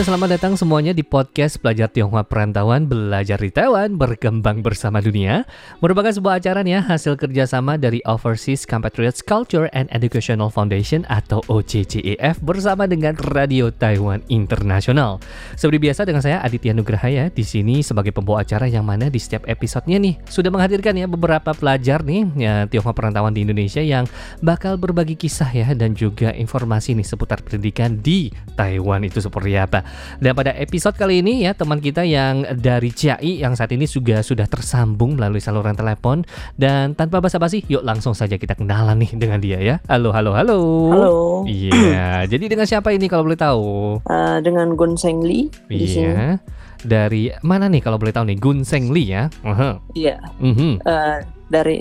dan selamat datang semuanya di podcast Belajar Tionghoa Perantauan Belajar di Taiwan Berkembang Bersama Dunia Merupakan sebuah acara nih ya hasil kerjasama dari Overseas Compatriots Culture and Educational Foundation atau OCCEF bersama dengan Radio Taiwan Internasional Seperti biasa dengan saya Aditya Nugraha ya di sini sebagai pembawa acara yang mana di setiap episodenya nih Sudah menghadirkan ya beberapa pelajar nih ya, Tionghoa Perantauan di Indonesia yang bakal berbagi kisah ya dan juga informasi nih seputar pendidikan di Taiwan itu seperti apa. Dan pada episode kali ini ya teman kita yang dari CAI yang saat ini juga sudah tersambung melalui saluran telepon dan tanpa basa-basi yuk langsung saja kita kenalan nih dengan dia ya. Halo halo halo. Halo. Iya. jadi dengan siapa ini kalau boleh tahu? Eh, dengan Gun Seng Lee di sini. Iya. Dari mana nih kalau boleh tahu nih? Gun Seng Lee ya. Iya. Mhm. Eh, dari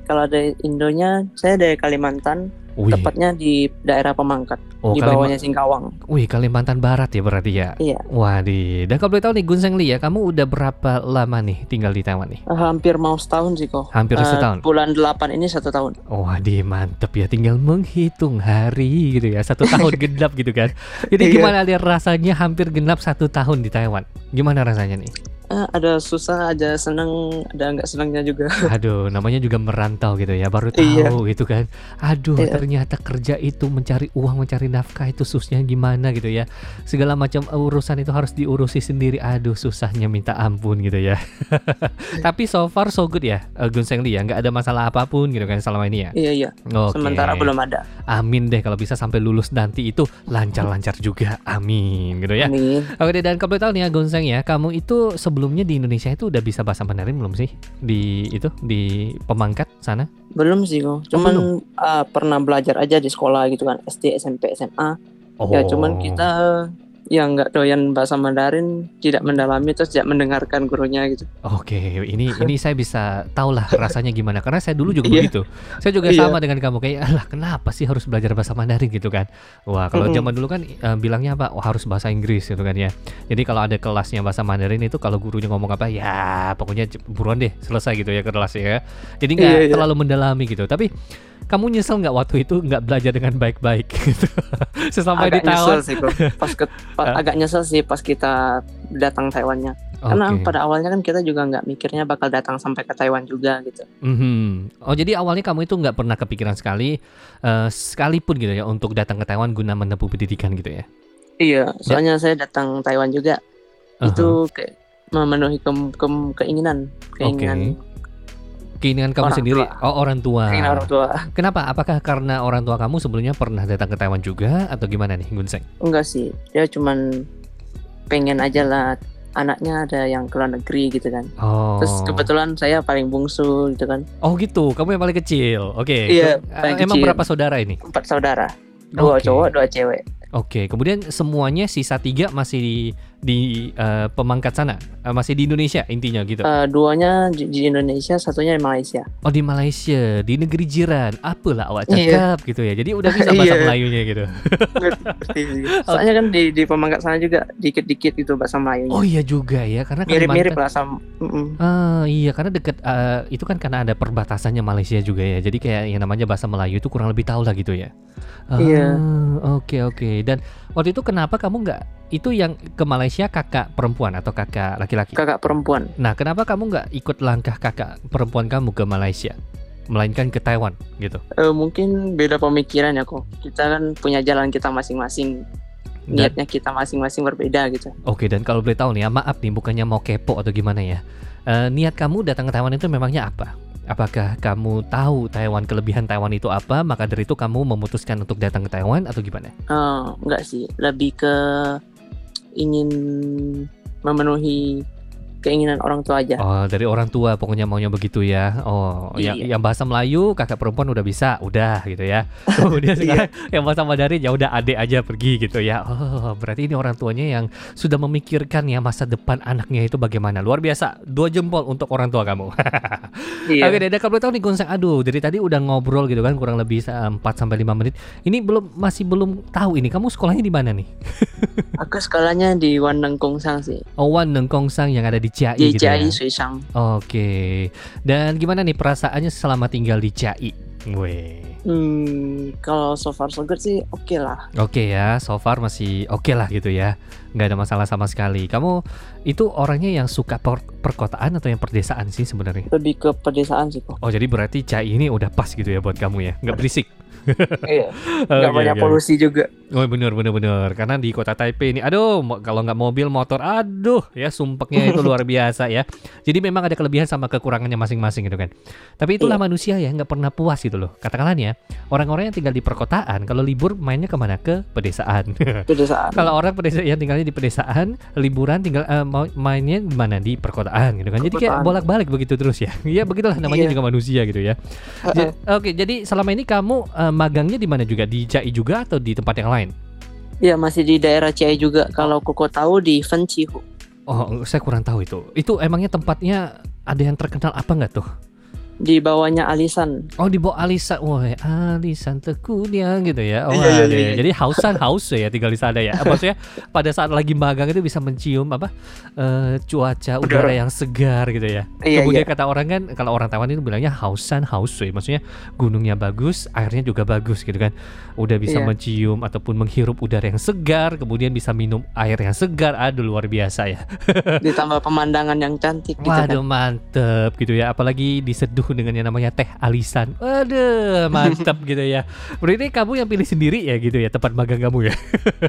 kalau dari Indonya, saya dari Kalimantan, Wih. tepatnya di daerah Pemangkat, Oh, di Kalima- bawahnya Singkawang. Wih, Kalimantan Barat ya berarti ya. Iya. Waduh. Dan kalau boleh tahu nih Gun Seng Lee ya, kamu udah berapa lama nih tinggal di Taiwan nih? Eh, hampir mau setahun sih kok. Hampir Eh, setahun. Bulan 8 ini satu tahun. Waduh mantep ya tinggal menghitung hari gitu ya satu tahun genap gitu kan jadi Iya. gimana dia rasanya hampir genap satu tahun di Taiwan gimana rasanya nih ada susah, ada seneng, ada nggak senangnya juga. aduh namanya juga merantau gitu ya baru tahu Iya. gitu kan aduh Iya. ternyata kerja itu mencari uang mencari nafkah itu susahnya gimana gitu ya segala macam urusan itu harus diurusi sendiri aduh susahnya minta ampun gitu ya tapi so far so good ya eh, Gun Seng Lee ya nggak ada masalah apa pun gitu kan selama ini ya iya iya. Oke. Sementara belum ada. Amin deh kalau bisa sampai lulus nanti itu lancar-lancar juga. Amin gitu ya. Amin. Oke deh, dan kamu tahu nih ya Gonseng ya, kamu itu sebelumnya di Indonesia itu udah bisa bahasa Mandarin belum sih? Di itu di Pemangkat sana? Belum sih kok. Cuman eh, pernah belajar aja di sekolah gitu kan, SD, SMP, SMA. Oh. Ya cuman kita yang nggak doyan bahasa Mandarin tidak mendalami terus tidak mendengarkan gurunya gitu. Oke, ini ini saya bisa tahu lah rasanya gimana karena saya dulu juga Iya. begitu. Saya juga Iya. sama dengan kamu kayak alah kenapa sih harus belajar bahasa Mandarin gitu kan? Wah, kalau Mm-mm. zaman dulu kan eh, bilangnya apa? Wah, harus bahasa Inggris gitu kan ya. Jadi kalau ada kelasnya bahasa Mandarin itu kalau gurunya ngomong apa ya pokoknya buruan deh selesai gitu ya ke kelasnya ya. Jadi nggak Iya, iya. terlalu mendalami gitu. Tapi kamu nyesel nggak waktu itu nggak belajar dengan baik-baik gitu? Sesampai di agak nyesel Taiwan. sih kok. Pas ke, pa- agak nyesel sih pas kita datang Taiwannya. Karena Oke. pada awalnya kan kita juga nggak mikirnya bakal datang sampai ke Taiwan juga gitu. Mhm. Oh jadi awalnya kamu itu nggak pernah kepikiran sekali eh, sekalipun gitu ya untuk datang ke Taiwan guna menempuh pendidikan gitu ya? Iya, soalnya saya datang Taiwan juga Aha. itu kayak memenuhi ke- ke- keinginan, keinginan Keinginan kamu orang sendiri? tua. Oh orang tua. keinginan orang tua. Kenapa? Apakah karena orang tua kamu sebelumnya pernah datang ke Taiwan juga atau gimana nih Gunseng? Enggak sih, dia cuman pengen aja lah anaknya ada yang ke luar negeri gitu kan. Oh. Terus kebetulan saya paling bungsu gitu kan. Oh gitu. Kamu yang paling kecil. Oke. Iya, Ke- paling eh, Emang kecil. berapa saudara ini? Empat saudara, dua Oke. cowok, dua cewek. Oke. Kemudian semuanya sisa tiga masih di, di eh, pemangkat sana, Eh, masih di Indonesia intinya gitu. Eh, duanya di, di Indonesia, satunya di Malaysia. Oh di Malaysia, di negeri jiran. Apalah awak Iya. cakap gitu ya. Jadi udah bisa bahasa Iya. Melayunya gitu. Soalnya kan di di pemangkat sana juga dikit-dikit gitu bahasa Melayunya. Oh iya juga ya, karena Mirip-mirip lah sama. mm-mm. Ah iya karena deket eh, itu kan karena ada perbatasannya Malaysia juga ya. Jadi kayak yang namanya bahasa Melayu itu kurang lebih tahu lah gitu ya. Ah, Iya. Oke oke. Dan waktu itu kenapa kamu nggak itu yang ke Malaysia kakak perempuan atau kakak laki-laki? Kakak perempuan. Nah kenapa kamu nggak ikut langkah kakak perempuan kamu ke Malaysia, melainkan ke Taiwan gitu? Eh, mungkin beda pemikiran ya kok. Kita kan punya jalan kita masing-masing. Dan- Niatnya kita masing-masing berbeda gitu. Oke dan kalau boleh tahu nih ya maaf nih bukannya mau kepo atau gimana ya. Eh, niat kamu datang ke Taiwan itu memangnya apa? Apakah kamu tahu Taiwan kelebihan Taiwan itu apa? Maka dari itu kamu memutuskan untuk datang ke Taiwan atau gimana? Eh, enggak sih, lebih ke ingin memenuhi keinginan orang tua aja. Oh, dari orang tua pokoknya maunya begitu ya. Oh, yang Iya. yang bahasa Melayu kakak perempuan udah bisa, udah gitu ya. Kemudian sekarang yang bahasa Mandarin ya udah adek aja pergi gitu ya. Oh, berarti ini orang tuanya yang sudah memikirkan ya masa depan anaknya itu bagaimana. Luar biasa. Dua jempol untuk orang tua kamu. Iya. Oke, Deda kalau tahu nih Gunseng, aduh, dari tadi udah ngobrol gitu kan kurang lebih 4 sampai 5 menit. Ini belum masih belum tahu ini kamu sekolahnya di mana nih? Aku sekolahnya di Wandeng Kongsang sih. Oh, Wan Nengkongsang yang ada di Ciai Di gitu ya. Ciai Suisang. Oke. Dan gimana nih perasaannya selama tinggal di Ciai? Weh. Hmm, kalau so far so good sih oke lah. Oke ya, so far masih oke lah gitu ya. Nggak ada masalah sama sekali. Kamu itu orangnya yang suka per- perkotaan atau yang perdesaan sih sebenarnya? Lebih ke pedesaan sih kok. Oh, jadi berarti Ciai ini udah pas gitu ya buat kamu ya. Nggak berisik. Iya. Nggak Oke, banyak oke. polusi juga. Oh bener bener bener karena di kota Taipei ini aduh kalau nggak mobil motor aduh ya sumpeknya itu luar biasa ya. Jadi memang ada kelebihan sama kekurangannya masing-masing gitu kan. Tapi itulah manusia ya nggak pernah puas gitu loh. Katakanlah ya orang-orang yang tinggal di perkotaan kalau libur mainnya ke mana? Ke pedesaan. Pedesaan. kalau orang pedesa yang tinggalnya di pedesaan liburan tinggal mau mainnya di mana? Di perkotaan gitu kan. Jadi kayak bolak-balik begitu terus ya. Ya begitulah namanya Iya. juga manusia gitu ya. Oke, jadi selama ini kamu eh, magangnya di mana juga? Di CI juga atau di tempat yang lain? Iya masih di daerah Ciai juga. Kalau Koko tahu di Fencihu. Oh, saya kurang tahu itu. Itu emangnya tempatnya ada yang terkenal apa nggak tuh? Di bawahnya Alisan. Oh, di bawah Alisa. Wah, Alisan Tekunya gitu ya. Oh, Iya, iya, ya. iya. Jadi hausan haus ya tinggal di sana ya. Maksudnya pada saat lagi magang itu bisa mencium apa? eh, cuaca udara Udara. yang segar gitu ya. Iya Kemudian iya. kata orang kan kalau orang Taiwan itu bilangnya hausan haus ya. Maksudnya gunungnya bagus, airnya juga bagus gitu kan. Udah bisa Iya. mencium ataupun menghirup udara yang segar, kemudian bisa minum air yang segar. Aduh luar biasa ya. Ditambah pemandangan yang cantik gitu Waduh kan. mantep gitu ya Apalagi diseduh dengan yang namanya teh alisan Waduh mantep gitu ya Berarti kamu yang pilih sendiri ya gitu ya Tempat magang kamu ya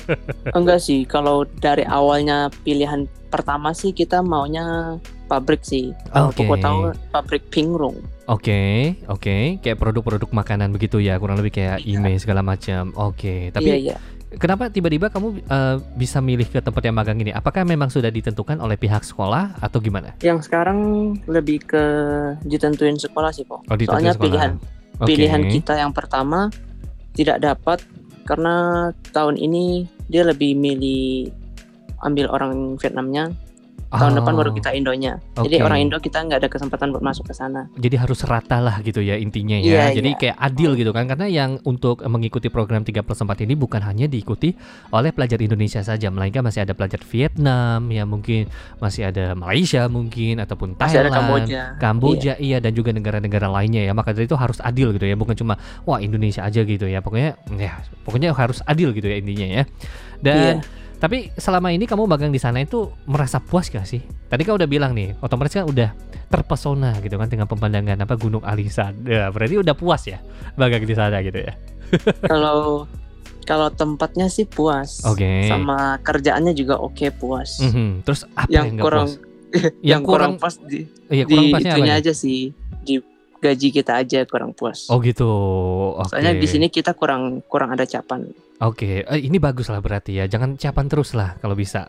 Enggak sih. Kalau dari awalnya pilihan pertama sih kita maunya pabrik sih. Kalau Oke. Koko tahu pabrik Pingrung. Oke oke Kayak produk-produk makanan begitu ya Kurang lebih kayak Iya. ime segala macam Oke Iya Tapi iya. Kenapa tiba-tiba kamu eh, bisa milih ke tempat yang magang ini Apakah memang sudah ditentukan oleh pihak sekolah Atau gimana? Yang sekarang lebih ke ditentuin sekolah sih kok. Oh, Soalnya sekolah. pilihan Oke. pilihan kita yang pertama tidak dapat karena tahun ini dia lebih milih ambil orang Vietnamnya tahun depan Oh, baru kita Indonya jadi oke. orang Indo kita nggak ada kesempatan buat masuk ke sana jadi harus rata lah gitu ya intinya ya. Iya, Jadi iya. kayak adil gitu kan karena yang untuk mengikuti program 3 plus 4 ini bukan hanya diikuti oleh pelajar Indonesia saja melainkan masih ada pelajar Vietnam ya mungkin masih ada Malaysia mungkin ataupun masih ada Thailand. Kamboja Kamboja iya dan juga negara-negara lainnya ya maka dari itu harus adil gitu ya bukan cuma wah Indonesia aja gitu ya pokoknya ya pokoknya harus adil gitu ya intinya ya dan Iya. Tapi selama ini kamu magang di sana itu merasa puas gak sih? Tadi kan udah bilang nih otomatis kan udah terpesona gitu kan dengan pemandangan apa Gunung Alisan ya berarti udah puas ya magang di sana gitu ya? Kalau kalau tempatnya sih puas. Oke. sama kerjaannya juga oke puas. Mhm. terus apa yang yang, kurang puas? yang kurang pas di iya, di kurang pasnya apa itunya aja sih. Di gaji kita aja kurang puas. Oh gitu. Oke soalnya di sini kita kurang kurang ada capan Oke, eh, ini bagus lah berarti ya. Jangan capan terus lah kalau bisa.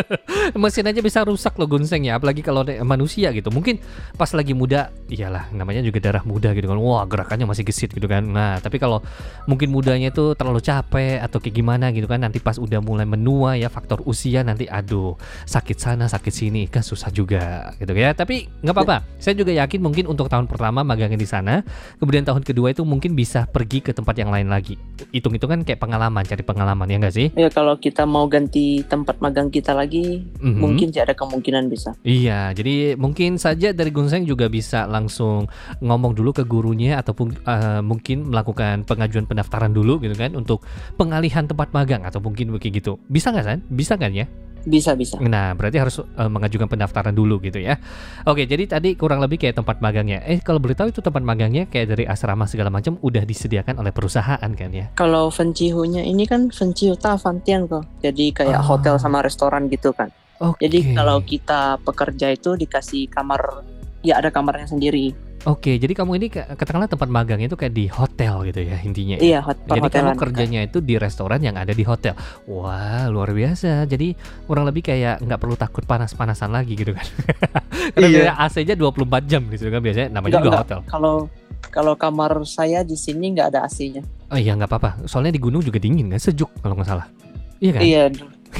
Mesin aja bisa rusak loh gunseng ya, apalagi kalau manusia gitu. Mungkin pas lagi muda, iyalah namanya juga darah muda gitu kan. Wah gerakannya masih gesit gitu kan. Nah tapi kalau mungkin mudanya itu terlalu capek atau kayak gimana gitu kan. Nanti pas udah mulai menua ya faktor usia nanti aduh sakit sana sakit sini kan susah juga gitu ya. Tapi nggak apa-apa. Saya juga yakin mungkin untuk tahun pertama magangnya di sana, kemudian tahun kedua itu mungkin bisa pergi ke tempat yang lain lagi. Hitung-hitungan kayak pengalaman, cari pengalaman ya nggak sih? ya kalau kita mau ganti tempat magang kita lagi Mhm. mungkin sih ada kemungkinan bisa Iya, jadi mungkin saja dari Gunseng juga bisa langsung ngomong dulu ke gurunya ataupun eh, mungkin melakukan pengajuan pendaftaran dulu gitu kan untuk pengalihan tempat magang atau mungkin begitu gitu. Bisa nggak San? Bisa kan ya? Bisa bisa Nah, berarti harus eh, mengajukan pendaftaran dulu gitu ya. Oke, jadi tadi kurang lebih kayak tempat magangnya. Eh, kalau boleh tahu itu tempat magangnya kayak dari asrama segala macam udah disediakan oleh perusahaan kan ya? kalau Fencihunya ini kan Fencihu Tafantian kok jadi kayak Ah. hotel sama restoran gitu kan Oke. jadi kalau kita pekerja itu dikasih kamar ya ada kamarnya sendiri. Oke, jadi kamu ini ka- katakanlah tempat magang itu kayak di hotel gitu ya intinya. ya? Iya, hot Jadi kamu kerjanya itu di restoran yang ada di hotel. Wah, luar biasa. Jadi kurang lebih kayak nggak perlu takut panas-panasan lagi gitu kan. Karena Iya. AC-nya 24 jam gitu kan biasanya namanya Enggak, juga enggak. hotel. Kalau kalau kamar saya di sini nggak ada AC-nya. Oh iya nggak apa-apa. Soalnya di gunung juga dingin kan, sejuk kalau nggak salah. Iya kan? Iya,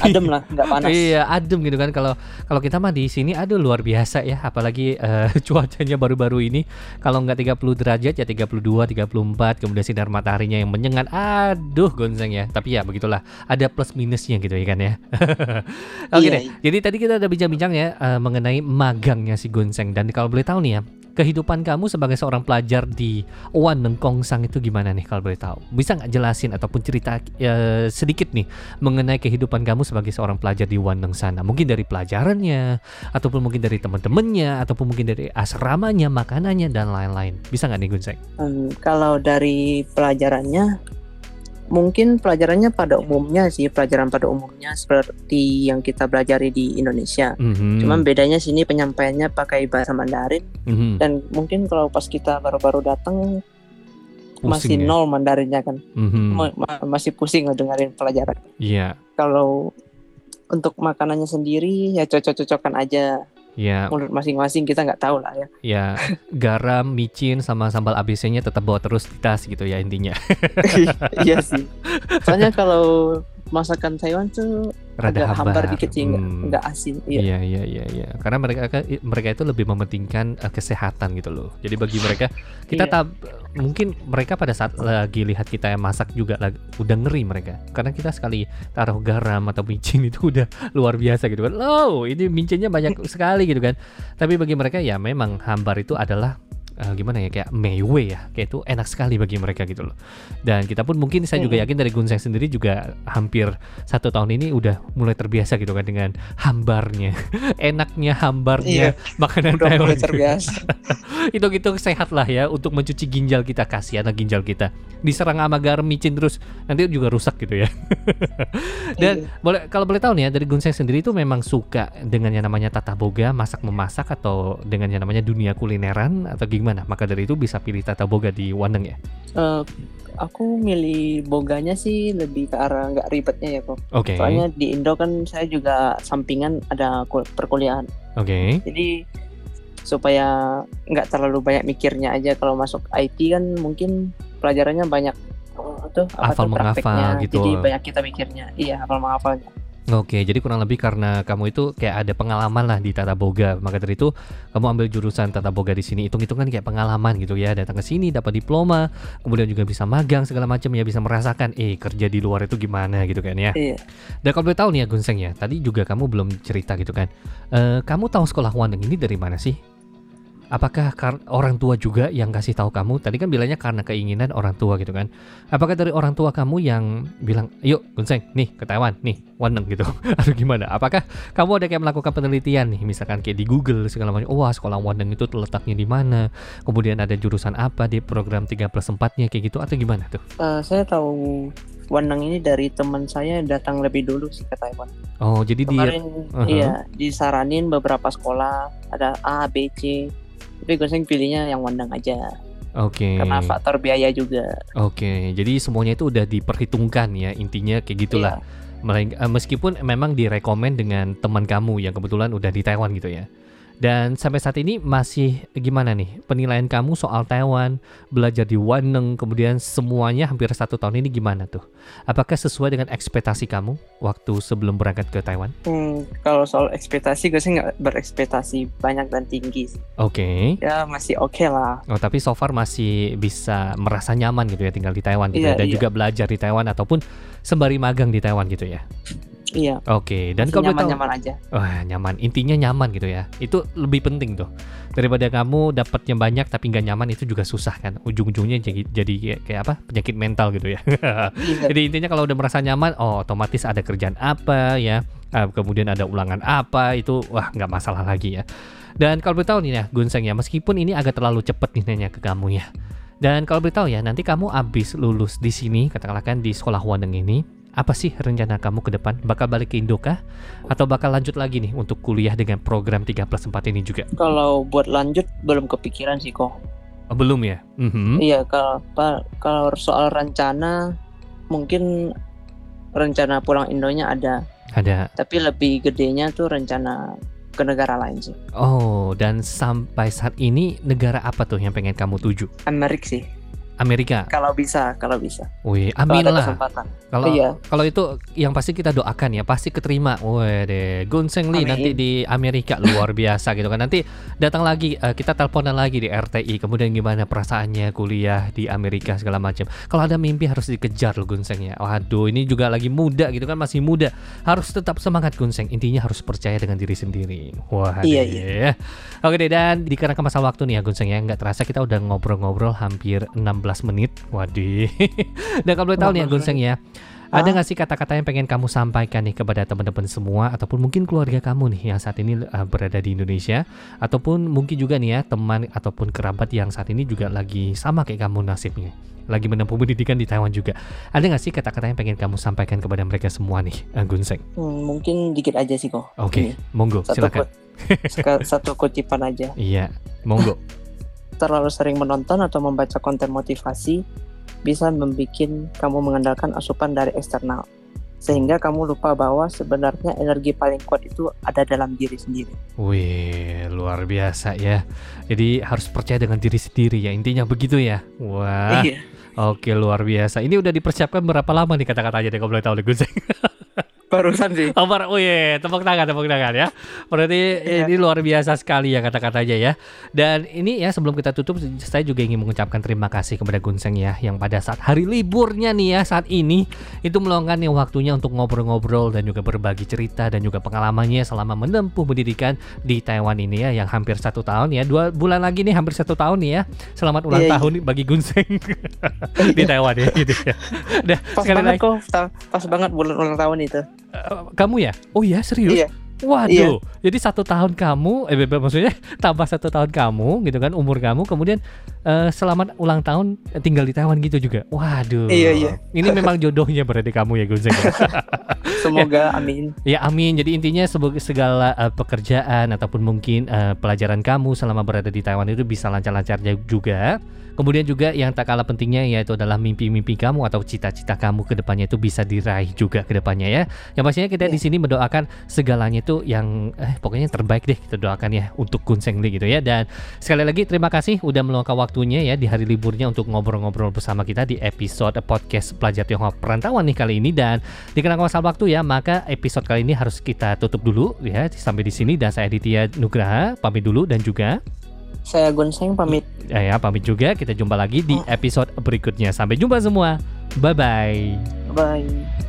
adem lah, nggak panas. Iya, adem gitu kan. Kalau kalau kita mah di sini aduh luar biasa ya, apalagi eh, cuacanya baru-baru ini kalau nggak 30 derajat ya 32, 34, kemudian sinar mataharinya yang menyengat. Aduh, gonseng ya. Tapi ya begitulah, ada plus minusnya gitu ya kan ya. Oke Iya, deh. Jadi tadi kita udah bincang-bincang ya eh, mengenai magangnya si Gonseng dan kalau boleh tahu nih ya, kehidupan kamu sebagai seorang pelajar di Wan Nengkongsang itu gimana nih kalau boleh tahu? Bisa nggak jelasin ataupun cerita eh, sedikit nih mengenai kehidupan kamu sebagai seorang pelajar di Wan Neng sana? Mungkin dari pelajarannya, ataupun mungkin dari teman-temannya, ataupun mungkin dari asramanya, makanannya dan lain-lain. Bisa nggak nih Gonseng? Hmm, kalau dari pelajarannya, mungkin pelajarannya pada umumnya sih pelajaran pada umumnya seperti yang kita pelajari di Indonesia. Mhm. Cuman bedanya sini penyampaiannya pakai bahasa Mandarin Mhm. dan mungkin kalau pas kita baru-baru datang masih ya? nol Mandarinnya kan, Mhm. Ma- ma- masih pusing ngedengerin pelajaran. Iya, Kalau untuk makanannya sendiri ya cocok-cocokan aja iya. mulut masing-masing kita nggak tahu lah ya. Ya, garam, micin, sama sambal ABC-nya tetap bawa terus di tas gitu ya intinya. iya sih. Soalnya kalau masakan Taiwan tuh Rada agak hambar dikit sih nggak Hmm. nggak asin. Iya. Iya, iya, iya, iya. Karena mereka mereka itu lebih mementingkan eh, kesehatan gitu loh. Jadi bagi mereka kita Iya. tab mungkin mereka pada saat lagi lihat kita yang masak juga lagi, udah ngeri mereka. Karena kita sekali taruh garam atau micin itu udah luar biasa gitu kan. Loh, ini micinnya banyak sekali gitu kan. Tapi bagi mereka ya memang hambar itu adalah eh, gimana ya kayak mewe ya kayak itu enak sekali bagi mereka gitu loh dan kita pun mungkin saya juga Mm-mm. yakin dari Gunseng sendiri juga hampir satu tahun ini udah mulai terbiasa gitu kan dengan hambarnya enaknya hambarnya makanan Udah Taiwan mulai terbiasa. itu gitu sehat lah ya untuk mencuci ginjal kita kasihan lah ginjal kita diserang sama garam micin terus nanti juga rusak gitu ya dan Iya. boleh kalau boleh tahu nih ya dari Gunseng sendiri itu memang suka dengan yang namanya tata boga masak memasak atau dengan yang namanya dunia kulineran atau gimana maka dari itu bisa pilih tata boga di Waneng ya Eh, aku milih boganya sih lebih ke arah nggak ribetnya ya kok. oke Soalnya di Indo kan saya juga sampingan ada kul- perkuliahan. oke Jadi supaya nggak terlalu banyak mikirnya aja kalau masuk IT kan mungkin pelajarannya banyak oh, tuh apa Hafal tuh menghafal gitu. Jadi banyak kita mikirnya. Iya, hafal menghafalnya. Oke, jadi kurang lebih karena kamu itu kayak ada pengalaman lah di tata boga, maka dari itu kamu ambil jurusan tata boga di sini. Hitung-hitungan kayak pengalaman gitu ya, datang ke sini dapat diploma, kemudian juga bisa magang segala macam ya, bisa merasakan eh kerja di luar itu gimana gitu kan ya. Iya. Dan kalau boleh tahu nih ya Gunseng ya, tadi juga kamu belum cerita gitu kan. Eh, kamu tahu sekolah Wandeng ini dari mana sih? Apakah orang tua juga yang kasih tahu kamu? Tadi kan bilangnya karena keinginan orang tua gitu kan. Apakah dari orang tua kamu yang bilang, "Yuk, Gunseng, nih ke Taiwan, nih Wandeng gitu." Atau gimana? Apakah kamu ada kayak melakukan penelitian nih, misalkan kayak di Google segala macam. Oh, wah, sekolah Wandeng itu letaknya di mana? Kemudian ada jurusan apa di program 3 plus 4-nya kayak gitu atau gimana tuh? Eh, saya tahu Wanang ini dari teman saya yang datang lebih dulu sih ke Taiwan. Oh, jadi dia Kemarin Uh-huh. iya disaranin beberapa sekolah ada A, B, C. Tapi gue sih pilihnya yang Wandang aja Oke. karena faktor biaya juga. Oke, jadi semuanya itu udah diperhitungkan ya intinya kayak gitulah. Melain- eh, meskipun memang direkomend dengan teman kamu yang kebetulan udah di Taiwan gitu ya. Dan sampai saat ini masih gimana nih penilaian kamu soal Taiwan, belajar di Waneng, kemudian semuanya hampir satu tahun ini gimana tuh? Apakah sesuai dengan ekspektasi kamu waktu sebelum berangkat ke Taiwan? Hmm, kalau soal ekspektasi gue sih nggak berekspektasi banyak dan tinggi sih. Oke. Ya masih oke lah. Oh tapi so far masih bisa merasa nyaman gitu ya tinggal di Taiwan gitu ya, Iya, dan iya. juga belajar di Taiwan ataupun sembari magang di Taiwan gitu ya. Iya. Oke, dan kalau tahu- nyaman-nyaman aja. Wah nyaman, intinya nyaman gitu ya. Itu lebih penting tuh daripada kamu dapatnya banyak tapi nggak nyaman itu juga susah kan. Ujung-ujungnya jadi jadi kayak, kayak apa penyakit mental gitu ya. Iya. jadi intinya kalau udah merasa nyaman, oh otomatis ada kerjaan apa ya, ah, kemudian ada ulangan apa itu wah nggak masalah lagi ya. Dan kalau boleh tahu nih ya Gunseng ya, meskipun ini agak terlalu cepet nih nanya ke kamu ya. Dan kalau boleh tahu ya, nanti kamu abis lulus di sini, katakanlah kan di sekolah Wandeng ini, apa sih rencana kamu ke depan? Bakal balik ke Indo kah? Atau bakal lanjut lagi nih untuk kuliah dengan program 3 plus 4 ini juga? Kalau buat lanjut belum kepikiran sih kok. Oh, belum ya? Mhm. Iya kalau kalau soal rencana mungkin rencana pulang Indonya ada, Ada. tapi lebih gedenya tuh rencana ke negara lain sih. Oh, dan sampai saat ini negara apa tuh yang pengen kamu tuju? Amerika sih. Amerika. Kalau bisa, kalau bisa. Wih, amin lah. Kalau Iya. kalau itu yang pasti kita doakan ya, pasti keterima. Wih deh, Gunseng Lee Amin. nanti di Amerika luar biasa gitu kan. Nanti datang lagi eh, kita teleponan lagi di RTI. Kemudian gimana perasaannya kuliah di Amerika segala macam. Kalau ada mimpi harus dikejar loh Gunseng ya. Waduh, ini juga lagi muda gitu kan, masih muda. Harus tetap semangat Gunseng. Intinya harus percaya dengan diri sendiri. Wah, Iya, deh. Oke deh dan dikarenakan masa waktu nih ya Gunseng ya, nggak terasa kita udah ngobrol-ngobrol hampir 16 menit. Waduh. dan kalau boleh tahu nih ya Gunseng ya, ada Ah. nggak sih kata-kata yang pengen kamu sampaikan nih kepada teman-teman semua ataupun mungkin keluarga kamu nih yang saat ini uh, berada di Indonesia ataupun mungkin juga nih ya teman ataupun kerabat yang saat ini juga lagi sama kayak kamu nasibnya lagi menempuh pendidikan di Taiwan juga. Ada nggak sih kata-kata yang pengen kamu sampaikan kepada mereka semua nih, uh, Gunseng? Hmm, mungkin dikit aja sih kok. Oke, Ini, monggo, Satu silakan. satu kutipan aja. Iya, monggo. Terlalu sering menonton atau membaca konten motivasi bisa membuat kamu mengandalkan asupan dari eksternal. Sehingga kamu lupa bahwa sebenarnya energi paling kuat itu ada dalam diri sendiri. Wih, luar biasa ya. Jadi harus percaya dengan diri sendiri ya. Intinya begitu ya. Wah. Iya. Oke luar biasa. Ini udah dipersiapkan berapa lama nih kata-katanya deh kalau boleh tahu nih Gus? Barusan sih. Oh, bar- oh iya, tepuk tangan, tepuk tangan ya. Berarti Iya. ini luar biasa sekali ya kata-katanya ya. Dan ini ya sebelum kita tutup, saya juga ingin mengucapkan terima kasih kepada Gunseng ya, yang pada saat hari liburnya nih ya saat ini itu meluangkan nih waktunya untuk ngobrol-ngobrol dan juga berbagi cerita dan juga pengalamannya selama menempuh pendidikan di Taiwan ini ya, yang hampir satu tahun ya, dua bulan lagi nih hampir satu tahun nih ya. Selamat ulang Iya, iya. tahun nih bagi Gunseng di Taiwan ya gitu ya. Pas sekali banget lagi kok, pas banget bulan ulang tahun itu. Eh, kamu ya? Oh ya serius? Iya. Waduh, jadi satu tahun kamu, eh maksudnya tambah satu tahun kamu, gitu kan, umur kamu, kemudian eh, selamat ulang tahun eh, tinggal di Taiwan gitu juga. Waduh. Iya, iya. Ini memang jodohnya berarti kamu ya Gunzeng. ya? Semoga amin. ya amin. Jadi intinya sebagai segala eh, pekerjaan ataupun mungkin eh, pelajaran kamu selama berada di Taiwan itu bisa lancar-lancar juga. Kemudian juga yang tak kalah pentingnya yaitu adalah mimpi-mimpi kamu atau cita-cita kamu ke depannya itu bisa diraih juga ke depannya ya. Yang pastinya kita Iya. di sini mendoakan segalanya itu yang eh, pokoknya yang terbaik deh kita doakan ya untuk Kun Seng Lee gitu ya. Dan sekali lagi terima kasih udah meluangkan waktunya ya di hari liburnya untuk ngobrol-ngobrol bersama kita di episode podcast Pelajar Tionghoa Perantauan nih kali ini dan dikenakan masalah waktu ya maka episode kali ini harus kita tutup dulu ya sampai di sini dan saya Aditya Nugraha pamit dulu dan juga Saya Gonseng pamit. ya, ya pamit juga. Kita jumpa lagi di episode berikutnya. Sampai jumpa semua. Bye bye Bye.